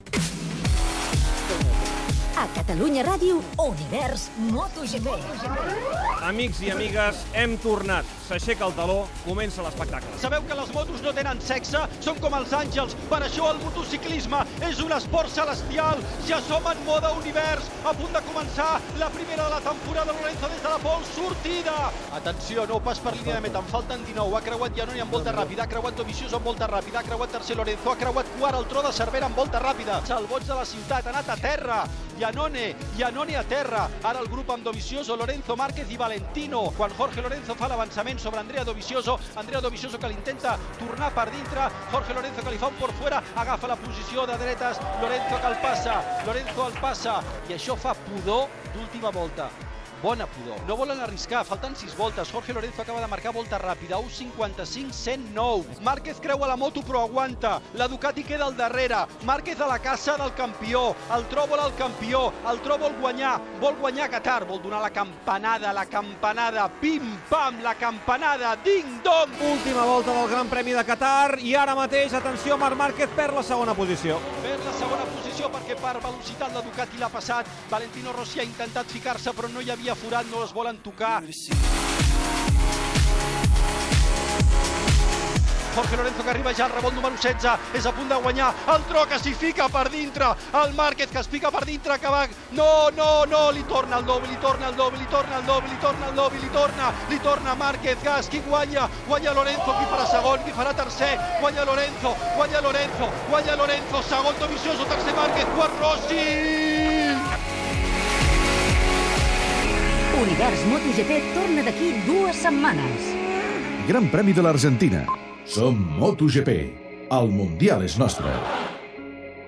you A Catalunya Ràdio, Univers MotoGP. Amics i amigues, hem tornat. S'aixeca el taló, comença l'espectacle. Sabeu que les motos no tenen sexe, són com els àngels. Per això el motociclisme és un esport celestial. Ja som en mode univers, a punt de començar la primera de la temporada. Lorenzo des de la pol, sortida. Atenció, no pas per línia de meta, en falten 19. Ha creuat Janoni amb volta ràpida, ha creuat Dovizioso amb volta ràpida, ha creuat tercer Lorenzo, ha creuat quart el tro de Cervera amb volta ràpida. Salvots de la ciutat, ha anat a terra. Janone, Janone a terra. Ara el grup amb Dovizioso, Lorenzo Márquez i Valentino. Quan Jorge Lorenzo fa l'avançament sobre Andrea Dovizioso, Andrea Dovizioso que l'intenta tornar per dintre, Jorge Lorenzo que li fa un por fuera, agafa la posició de dretes, Lorenzo que el passa, Lorenzo el passa, i això fa pudor d'última volta. Bona pudor. No volen arriscar, falten 6 voltes. Jorge Lorenzo acaba de marcar volta ràpida, 1.55-109. Márquez creua la moto però aguanta. La Ducati queda al darrere. Márquez a la caça del campió. El Tro vol el campió. El Tro vol guanyar. Vol guanyar Qatar. Vol donar la campanada, la campanada. Pim-pam, la campanada. Ding-dong. Última volta del Gran Premi de Qatar i ara mateix, atenció, Marc Márquez perd la segona posició. Perd la segona posició perquè per velocitat la Ducati l'ha passat. Valentino Rossi ha intentat ficar-se però no hi havia forat, no es volen tocar. Jorge Lorenzo que arriba ja al rebot número 16, és a punt de guanyar, el tro que s'hi fica per dintre, el Márquez que es pica per dintre, que va... No, no, no, li torna el doble, li torna el doble, li torna el doble, li torna el doble, li torna, li torna Márquez, gas, qui guanya? Guanya Lorenzo, qui farà segon, qui farà tercer, guanya Lorenzo, guanya Lorenzo, guanya Lorenzo, segon Dovizioso, tercer Márquez, quart Rossi! Univers MotoGP torna d'aquí dues setmanes. Gran Premi de l'Argentina. Som MotoGP. El Mundial és nostre.